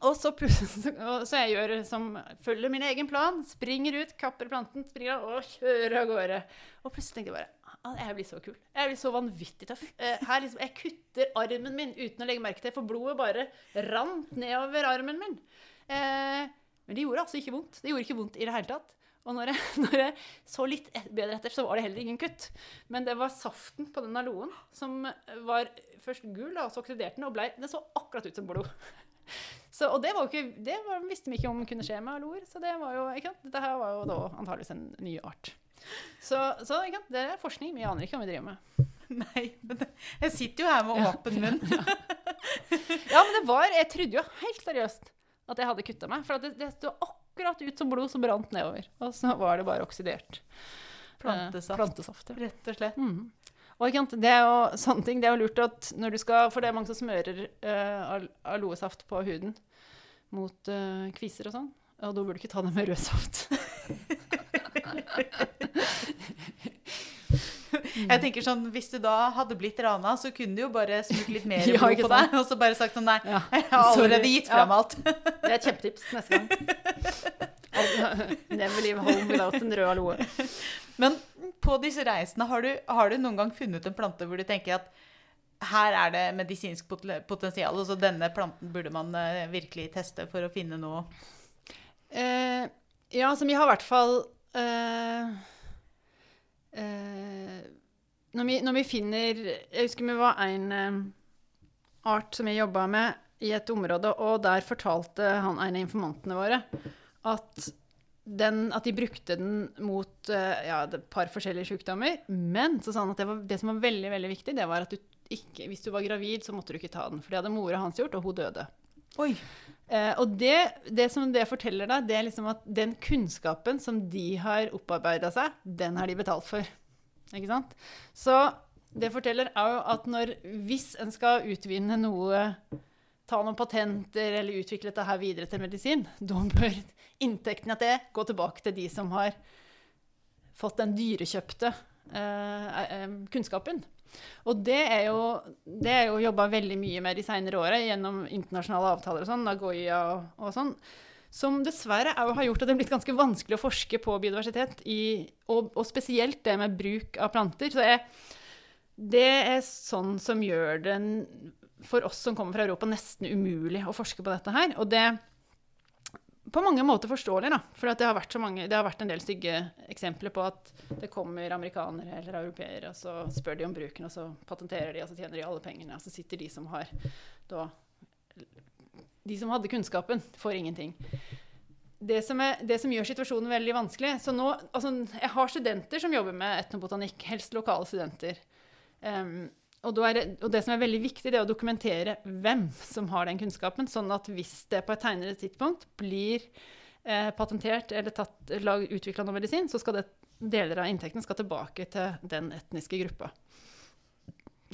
Speaker 2: Og så, og så jeg gjør som følger min egen plan, springer ut, kapper planten, springer av og kjører av gårde. Og plutselig tenkte jeg bare ah, Jeg blir så kul. Jeg blir så vanvittig tøff. Eh, her liksom, Jeg kutter armen min uten å legge merke til, for blodet bare rant nedover armen min. Eh, men det gjorde altså ikke vondt. Det gjorde ikke vondt i det hele tatt. Og når jeg, når jeg så litt bedre etter, så var det heller ingen kutt. Men det var saften på den aloen som var først gul, og så oksiderte den, og ble, den så akkurat ut som blod. Så, og det, var ikke, det var, visste vi ikke om kunne skje med aloer. Så det var jo, dette her var jo da antageligvis en ny art. Så, så det er forskning. Vi aner ikke hva vi driver med.
Speaker 1: Nei, men jeg sitter jo her med åpen munn.
Speaker 2: Ja, men det var Jeg trodde jo helt seriøst at jeg hadde kutta meg. For det, det sto akkurat ut som blod som brant nedover. Og så var det bare oksidert.
Speaker 1: Plantesaft.
Speaker 2: Eh, plantesaft ja.
Speaker 1: Rett og slett.
Speaker 2: Mhm. Og ikke sant, det er jo sånne ting, det er jo lurt at når du skal For det er mange som smører uh, aloesaft på huden mot uh, kviser og sånn. Og da burde du ikke ta det med rød saft.
Speaker 1: Jeg tenker sånn, Hvis du da hadde blitt rana, så kunne du jo bare smurt litt mer
Speaker 2: Ja,
Speaker 1: blod på deg. Og så bare sagt sånn Nei,
Speaker 2: Ja.
Speaker 1: jeg har allerede
Speaker 2: gitt
Speaker 1: gitt frem
Speaker 2: Ja.
Speaker 1: alt.
Speaker 2: Det er et kjempetips neste gang. Never leave home without en rød aloe.
Speaker 1: Men på disse reisene, har du, har du noen gang funnet en plante hvor du tenker at her er det medisinsk pot- potensial, og så denne planten burde man eh, virkelig teste for å finne noe?
Speaker 2: Eh, ja, som vi har i hvert fall eh, eh, når, vi, når vi finner Jeg husker vi var en eh, art som jeg jobba med i et område, og der fortalte han en av informantene våre at, den, at de brukte den mot eh, ja, et par forskjellige sykdommer. Men så sa han at det, var, det som var veldig veldig viktig, det var at du ikke, hvis du var gravid, så måtte du ikke ta den. For det hadde mora hans gjort, og hun døde.
Speaker 1: Oi!
Speaker 2: Eh, og det, det som det forteller deg, det er liksom at den kunnskapen som de har opparbeida seg, den har de betalt for. Ikke sant? Så det forteller òg at når, hvis en skal utvinne noe, ta noen patenter eller utvikle dette her videre til medisin, da bør inntektene av det gå tilbake til de som har fått den dyrekjøpte eh, eh, kunnskapen. Og det er jo, det er jo jobba veldig mye med de seinere åra gjennom internasjonale avtaler og sånn, Nagoya og, og sånn, som dessverre òg har gjort at det er blitt ganske vanskelig å forske på biodiversitet, i, og, og spesielt det med bruk av planter. Så det er, det er sånn som gjør det for oss som kommer fra Europa, nesten umulig å forske på dette her. Og det på mange måter forståelig, da. For det har, mange, det har vært en del stygge eksempler på at det kommer amerikanere eller europeere, og så spør de om bruken, og så patenterer de, og så tjener de alle pengene. Og så sitter de som har da De som hadde kunnskapen, får ingenting. Det som, er, det som gjør situasjonen veldig vanskelig Så nå Altså, jeg har studenter som jobber med etnobotanikk, helst lokale studenter. Um, og, det, og det som er veldig viktig, det er å dokumentere hvem som har den kunnskapen, sånn at hvis det på et tegnere tidspunkt blir eh, patentert eller utvikla noe medisin, så skal det, deler av inntekten skal tilbake til den etniske gruppa.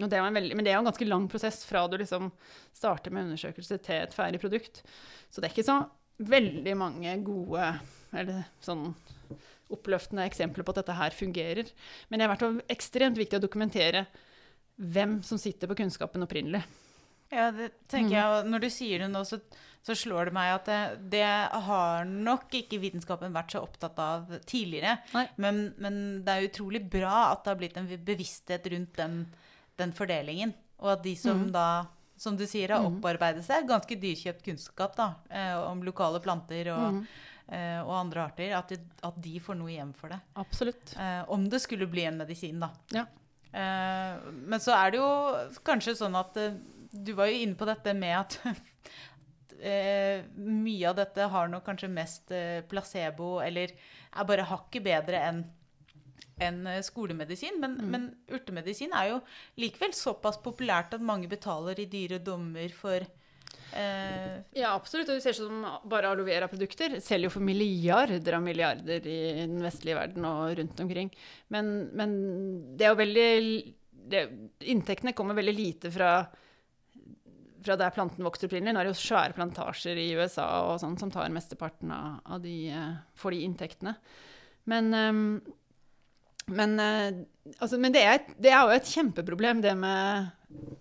Speaker 2: Det veldig, men det er jo en ganske lang prosess fra du liksom starter med undersøkelse til et ferdig produkt. Så det er ikke så veldig mange gode eller sånn oppløftende eksempler på at dette her fungerer. Men det har vært ekstremt viktig å dokumentere hvem som sitter på kunnskapen opprinnelig.
Speaker 1: Ja, det tenker jeg. og Når du sier det nå, så, så slår det meg at det, det har nok ikke vitenskapen vært så opptatt av tidligere. Men, men det er utrolig bra at det har blitt en bevissthet rundt den, den fordelingen. Og at de som
Speaker 2: Mm.
Speaker 1: da, som du sier, har
Speaker 2: Mm.
Speaker 1: opparbeidet seg ganske dyrkjøpt kunnskap da, eh, om lokale planter og,
Speaker 2: Mm.
Speaker 1: eh, og andre arter, at de, at de får noe igjen for det.
Speaker 2: Absolutt.
Speaker 1: Eh, om det skulle bli en medisin, da.
Speaker 2: Ja.
Speaker 1: Eh, men så er det jo kanskje sånn at eh, Du var jo inne på dette med at eh, mye av dette har nok kanskje mest placebo, eller er bare hakket bedre enn enn skolemedisin. Men,
Speaker 2: Mm.
Speaker 1: men urtemedisin er jo likevel såpass populært at mange betaler i dyre dommer for eh,
Speaker 2: Ja, absolutt. Og du ser sånn bare aloe vera-produkter selger jo for milliarder av milliarder i den vestlige verden og rundt omkring. Men, men det er jo veldig det, Inntektene kommer veldig lite fra, fra der planten vokser opprinnelig. Nå er det jo svære plantasjer i USA og sånn som tar mesteparten av, de, eh, for de inntektene. Men, ehm, men, eh, altså, men det, er, det er jo et kjempeproblem, det med,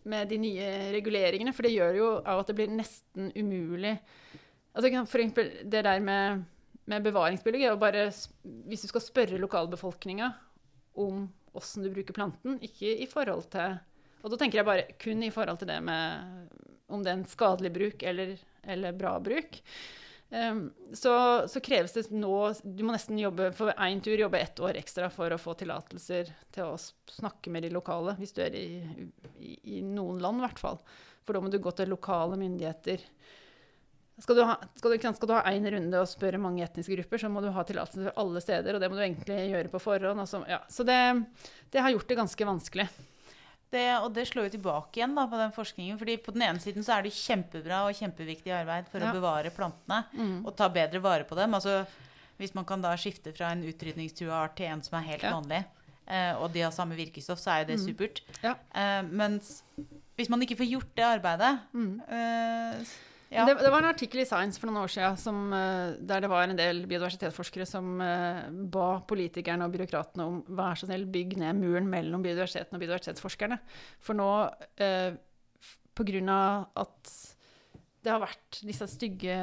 Speaker 2: med de nye reguleringene. For det gjør jo av at det blir nesten umulig altså, For eksempel det der med, med bevaringsbiologi er bare Hvis du skal spørre lokalbefolkninga om åssen du bruker planten, ikke i forhold til Og da tenker jeg bare kun i forhold til det med om det er en skadelig bruk eller, eller bra bruk. Um, så, så, kreves det nå Du må nesten jobbe for én tur jobbe ett år ekstra for å få tillatelser til å snakke med de lokale, hvis du er i, i, i noen land, i hvert fall. For da må du gå til lokale myndigheter. Skal du, ha, skal, du, skal du ha en runde og spørre mange etniske grupper, så må du ha tillatelse for alle steder, og det må du egentlig gjøre på forhånd. Altså, ja. Så det, det har gjort det ganske vanskelig.
Speaker 1: Det, og det slår jo tilbake igjen da, på den forskningen. fordi på den ene siden så er det kjempebra og kjempeviktig arbeid for ja. å bevare plantene mm. og ta bedre vare på dem. Altså, hvis man kan da skifte fra en utrydningstrua art til en som er helt ja. vanlig, eh, og de har samme virkestoff, så er jo det mm. supert. Ja. Eh, mens hvis man ikke får gjort det arbeidet mm. eh,
Speaker 2: ja. Det, det, var en artikkel i Science for noen år siden som, eh, der det var en del biodiversitetsforskere som uh, ba politikerne og byråkratene om vær så snill, bygg ned muren mellom biodiversiteten og biodiversitetsforskerne. For nå, uh, pga. at det har vært disse stygge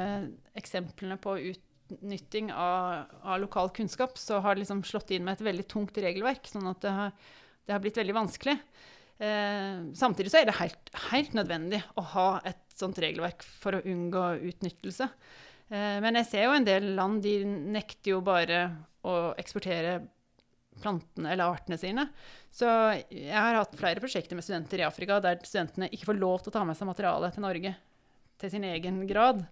Speaker 2: eksemplene på utnytting av, av, lokal kunnskap, så har det liksom slått inn med et veldig tungt regelverk, sånn at det har, det har blitt veldig vanskelig. Eh, samtidig så er det helt, helt, nødvendig å ha et sånt regelverk for å unngå utnyttelse. Eh, men jeg ser jo en del land de nekter jo bare å eksportere plantene eller artene sine. Så jeg har hatt flere prosjekter med studenter i Afrika der studentene ikke får lov til å ta med seg materiale til Norge til sin egen grad.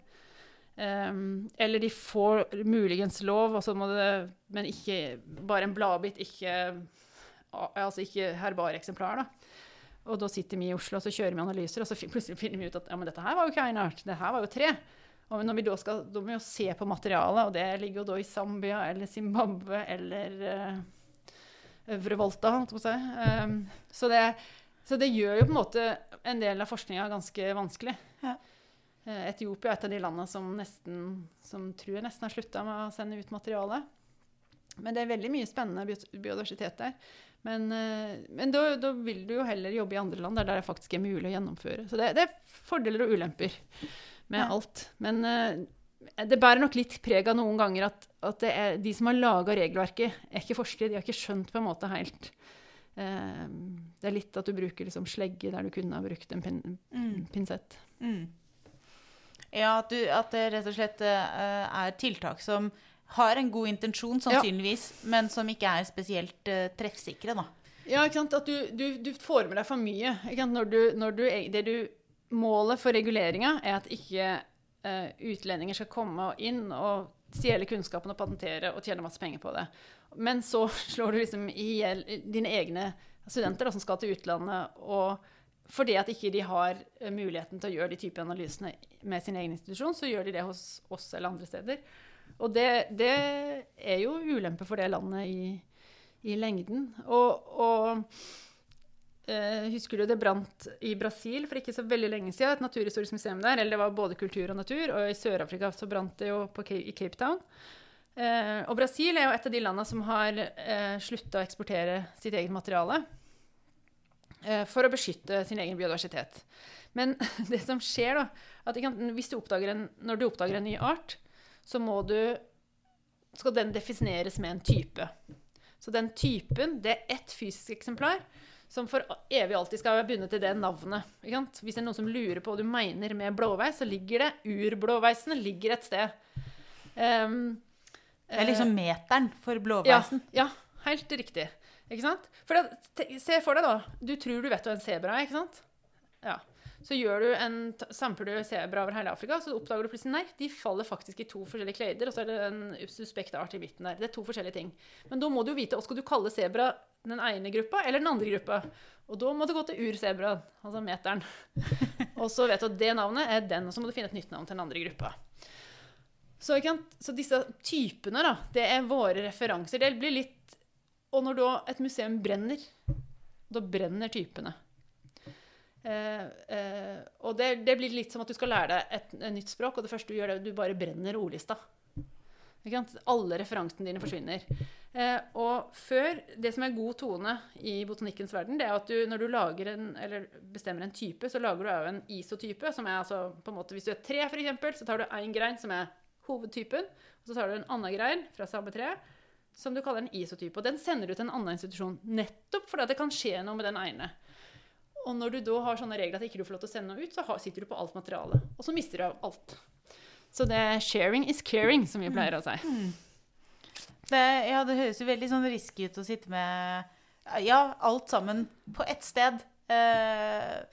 Speaker 2: Um, eller de får muligens lov, det, men ikke bare en bladbit, ikke, altså ikke herbareksemplar. Da. Og da sitter vi i Oslo og så kjører vi analyser, og så plutselig finner vi ut at ja, men dette her var jo ikke einart, det her var jo tre. Og når vi da skal da må vi jo se på materialet, og det ligger jo da i Zambia eller Zimbabwe eller uh, Øvre Volta, holdt jeg på å si. Um, så, det, så, det, gjør jo på en måte en del av forskninga ganske vanskelig. Ja. Uh, Etiopia er et av de landene som, nesten, som tror jeg nesten har slutta med å sende ut materiale. Men det er veldig mye spennende biodiversitet der. Men, eh, men da, da, vil du jo heller jobbe i andre land der det faktisk er mulig å gjennomføre. Så det, det er fordeler og ulemper med ja. alt. Men uh, det bærer nok litt preg av noen ganger at, at de som har laga regelverket, er ikke forskere. De har ikke skjønt på en måte helt uh, Det er litt at du bruker liksom slegge der du kunne ha brukt en pin, mm. pinsett. Mm.
Speaker 1: Ja, at, du, at, det rett og slett er tiltak som har en god intensjon, sannsynligvis, ja. men som ikke er spesielt uh, treffsikre. da.
Speaker 2: Ja, ikke sant? At du, du, du får med deg for mye. Når du, når det du, målet for reguleringa er at ikke uh, utlendinger skal komme inn og stjele kunnskapen og patentere og tjene masse penger på det. Men så slår du liksom i hjel dine egne studenter da, som skal til utlandet, og fordi at ikke de har eh, muligheten til å gjøre de type analysene med sin egen institusjon, så gjør de det hos oss eller andre steder. Og det, det, er jo ulempe for det landet i, i lengden. Og, og eh, husker du det brant i Brasil for ikke så veldig lenge siden? Et naturhistorisk museum der. Eller det var både kultur og natur. Og i Sør-Afrika så brant det jo på, i Cape Town. Eh, og Brasil er jo et av de landene som har eh, slutta å eksportere sitt eget materiale eh, for å beskytte sin egen biodiversitet. Men det som skjer, da, at hvis du en, når du oppdager en ny art, så må du skal den defineres med en type. Så den typen, det er ett fysisk eksemplar som for evig alltid skal være bundet til det navnet. Hvis det er noen som lurer på hva du mener med blåveis, så ligger det urblåveisen ligger et sted. Um,
Speaker 1: det er liksom meteren for blåveisen?
Speaker 2: Ja, ja helt riktig. Ikke sant? For det, se for deg, da. Du tror du vet hva en sebra er, ikke sant? Ja. Så gjør du en, samler du sebra over hele Afrika, så oppdager du plutselig nei, de faller faktisk i to forskjellige kleder, og så er det en suspekt art i midten der. Det er to forskjellige ting. Men da må du jo vite hva skal du kalle sebra den ene gruppa eller den andre gruppa. Og da må du gå til ursebraen, altså meteren. og så vet du at det navnet er den, og så må du finne et nytt navn til den andre gruppa. Så, så disse typene, da, det er våre referanser. Det blir litt Og når da et museum brenner, da brenner typene. Eh, eh, og det, det, blir litt som at du skal lære deg et, et, nytt språk, og det første du gjør, er at du bare brenner ordlista. Alle referansene dine forsvinner. Eh, og før Det som er god tone i botanikkens verden, det er at du, når du en, bestemmer en type, så lager du òg en isotype. som er altså på en måte, Hvis du er tre, f.eks., så tar du én grein som er hovedtypen. Og så tar du en annen grein fra samme tre som du kaller en isotype. Og den sender du til en annen institusjon nettopp fordi det kan skje noe med den ene. Og når du da har sånne regler at ikke du får lov til å sende noe ut, så sitter du på alt materialet. Og så mister du av alt. Så det er 'sharing is caring', som vi pleier å si.
Speaker 1: Det, ja, det høres jo veldig sånn risky ut å sitte med ja, alt sammen på ett sted. Eh,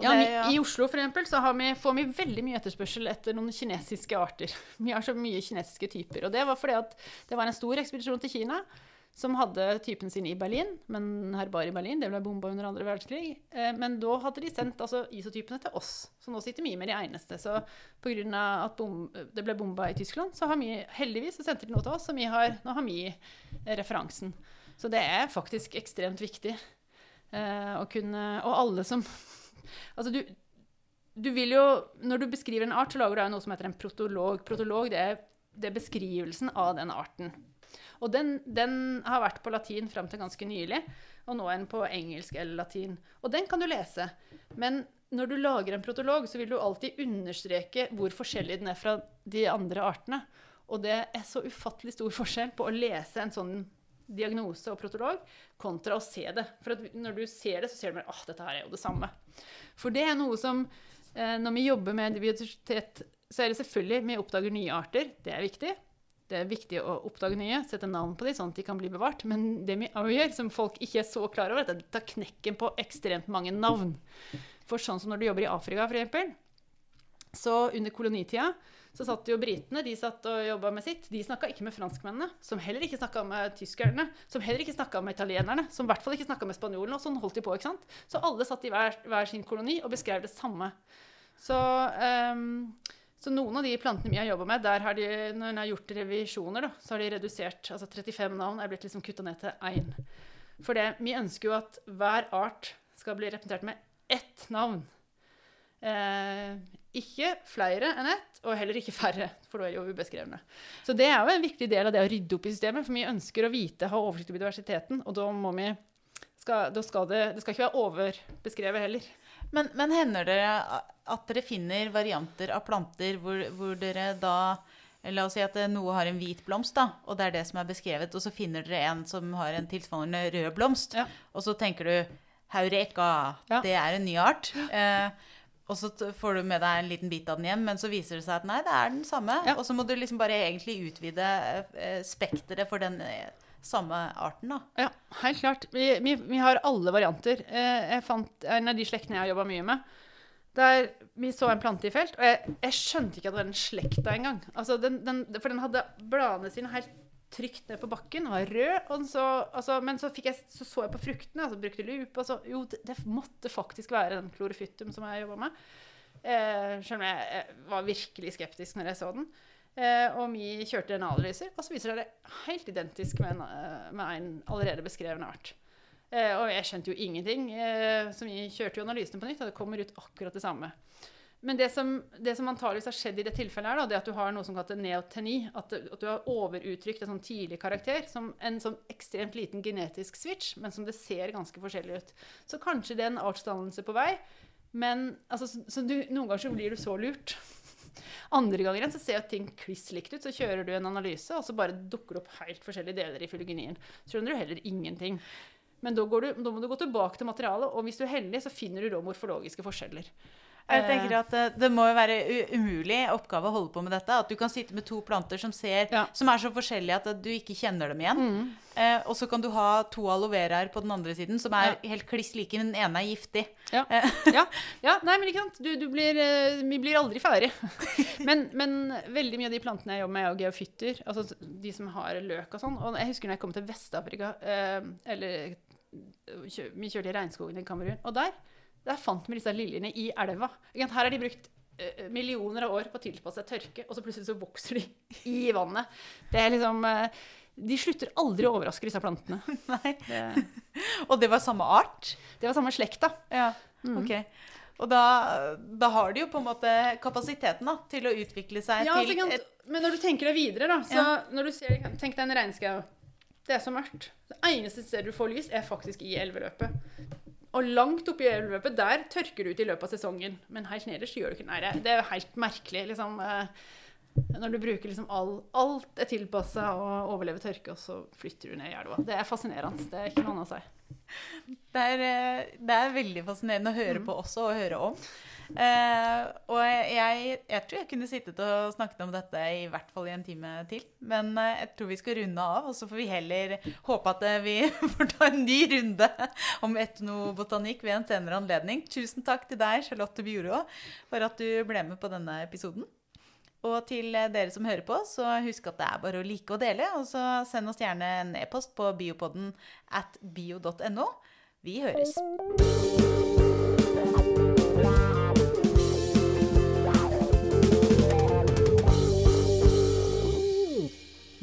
Speaker 2: Ja,
Speaker 1: det-
Speaker 2: mi- I Oslo for eksempel, så har vi, får vi veldig mye etterspørsel etter noen kinesiske arter. Vi har så mye kinesiske typer. Og det var fordi at det var en stor ekspedisjon til Kina som hadde typen sin i Berlin, men her bare i Berlin, det ble bomba under andre verdenskrig. Eh, Men da hadde de sendt altså, isotypene til oss, så nå sitter vi med de eneste. Så pga. at bom, det ble bomba i Tyskland, så har vi heldigvis så sendte de noe til oss, og har, nå har vi eh, referansen. Så det er faktisk ekstremt viktig eh, å kunne Og alle som Altså, du, du vil jo Når du beskriver en art, så lager du noe som heter en protolog. Protolog, det er, det er beskrivelsen av den arten. Og den, den har vært på latin fram til ganske nylig, og nå er den på engelsk eller latin. Og den kan du lese. Men når du lager en protolog, så vil du alltid understreke hvor forskjellig den er fra de andre artene. Og det er så ufattelig stor forskjell på å lese en sånn diagnose og protolog kontra å se det. For når du ser det, så ser du bare at dette her er jo det samme. For det er noe som eh, Når vi jobber med biodiversitet, så er det selvfølgelig Vi oppdager nye arter. Det er viktig. Det er viktig å oppdage nye, sette navn på dem, sånn at de kan bli bevart. Men det vi også gjør, som folk ikke er så klar over, er at det tar knekken på ekstremt mange navn. For sånn som når du jobber i Afrika, f.eks., så under kolonitida så satt jo britene de satt og jobba med sitt. De snakka ikke med franskmennene, som heller ikke snakka med tyskerne, som heller ikke snakka med italienerne, som i hvert fall ikke snakka med spanjolene. Og sånn holdt de på, ikke sant? Så alle satt i hver, hver sin koloni og beskrev det samme. Så, ehm, så noen av de plantene vi har jobba med, der har de, når en har gjort revisjoner, da, så har de redusert altså 35 navn er blitt liksom kutta ned til én. For det, vi ønsker jo at hver art skal bli representert med ett navn. Eh, ikke flere enn ett, og heller ikke færre, for da er de jo ubeskrevne. Så det er jo en viktig del av det å rydde opp i systemet, for vi ønsker å vite, ha oversikt over diversiteten, og da må vi skal, da skal det, det skal ikke være overbeskrevet heller.
Speaker 1: Men, men hender det at dere finner varianter av planter hvor, hvor dere da La oss si at noe har en hvit blomst, da, og det er det som er beskrevet, og så finner dere en som har en tilsvarende rød blomst,
Speaker 2: Ja.
Speaker 1: og så tenker du Haureka,
Speaker 2: Ja.
Speaker 1: det er en ny art. Eh, og så får du med deg en liten bit av den hjem, men så viser det seg at nei, det er den samme.
Speaker 2: Ja.
Speaker 1: Og så må du liksom bare egentlig utvide eh, spekteret for den eh, samme arten, da.
Speaker 2: Ja, helt klart. Vi, vi, vi har alle varianter. Eh, jeg fant en av de slektene jeg har jobba mye med. Der vi så en plante i felt, og jeg, jeg skjønte ikke at det var den slekta engang. Altså, for den hadde bladene sine helt trygt ned på bakken var rød. Og så, altså, men så, jeg, så så jeg på fruktene, altså brukte lupe, og så Jo, det, det måtte faktisk være den klorofytum som jeg jobba med. Eh, selv om jeg, jeg var virkelig skeptisk når jeg så den. Eh, og vi kjørte en analyser, og så viser det seg helt identisk med en, eh, med en allerede beskreven art. Eh, og jeg skjønte jo ingenting, så vi kjørte jo analysene på nytt, og det kommer ut akkurat det samme. Men det som, det som antageligvis har skjedd i det tilfellet, her, da, det er at du har noe som kalles neoteni. At, at du har overuttrykt en sånn tidlig karakter som en sånn ekstremt liten genetisk switch, men som det ser ganske forskjellig ut. Så kanskje det er en artsdannelse på vei, men altså, så, så du, noen ganger så blir du så lurt. Andre ganger igjen så ser ting kliss likt ut, så kjører du en analyse, og så bare dukker det opp helt forskjellige deler i fylogenien. Så skjønner du heller ingenting. Men da, du, da må du gå tilbake til materialet, og hvis du er heldig, så finner du da morfologiske forskjeller.
Speaker 1: Jeg tenker at det, det må jo være umulig oppgave å holde på med dette. At du kan sitte med to planter som, ser,
Speaker 2: Ja.
Speaker 1: som er så forskjellige at du ikke kjenner dem igjen. Eh, og så kan du ha to aloe veraer på den andre siden som er helt kliss like, men den ene er giftig.
Speaker 2: Ja. ja. ja nei, men ikke sant. Du, du blir, eh, vi blir aldri ferdig. Men, men veldig mye av de plantene jeg jobber med, er jo geofytter. Altså de som har løk og sånn. Og jeg husker når jeg kom til Vest-Afrika, eh, eller eh, Vi kjørte i regnskogen i Kamerun, og der, der fant vi disse liljene i elva. Her har de brukt eh, millioner av år på å tilpasse seg tørke, og så plutselig så vokser de i vannet. Det er liksom eh, De slutter aldri å overraske disse plantene.
Speaker 1: Nei.
Speaker 2: Det,
Speaker 1: Og det var samme art?
Speaker 2: det var samme slekta.
Speaker 1: Ja. Ok. Og da, da har de jo på en måte kapasiteten da, til å utvikle seg
Speaker 2: Ja,
Speaker 1: til et
Speaker 2: Men når du tenker deg videre, da så
Speaker 1: Ja.
Speaker 2: når du ser, Tenk deg en regnskau. Det er så mørkt. Det eneste stedet du får lys, er faktisk i elveløpet. Og langt oppi elveløpet, der tørker det ut i løpet av sesongen. Men helt nederst gjør du ikke nære det, det er jo helt merkelig, liksom. eh, Når du bruker liksom all, alt er tilpassa å overleve tørke, og så flytter du ned i elva. Det er fascinerende. Det er ikke noe annet å si.
Speaker 1: Det er, eh, det er veldig fascinerende å høre
Speaker 2: Mm.
Speaker 1: på også, og høre om. Eh, og jeg, jeg tror jeg kunne sittet og snakket om dette i hvert fall i en time til. Men eh, jeg tror vi skal runde av, og så får vi heller håpe at eh, vi får ta en ny runde om etnobotanikk ved en senere anledning. Tusen takk til deg, Charlotte Bjurå, for at du ble med på denne episoden. Og til eh, dere som hører på, så husk at det er bare å like og dele. Og så send oss gjerne en e-post på biopodden at bio.no. Vi høres.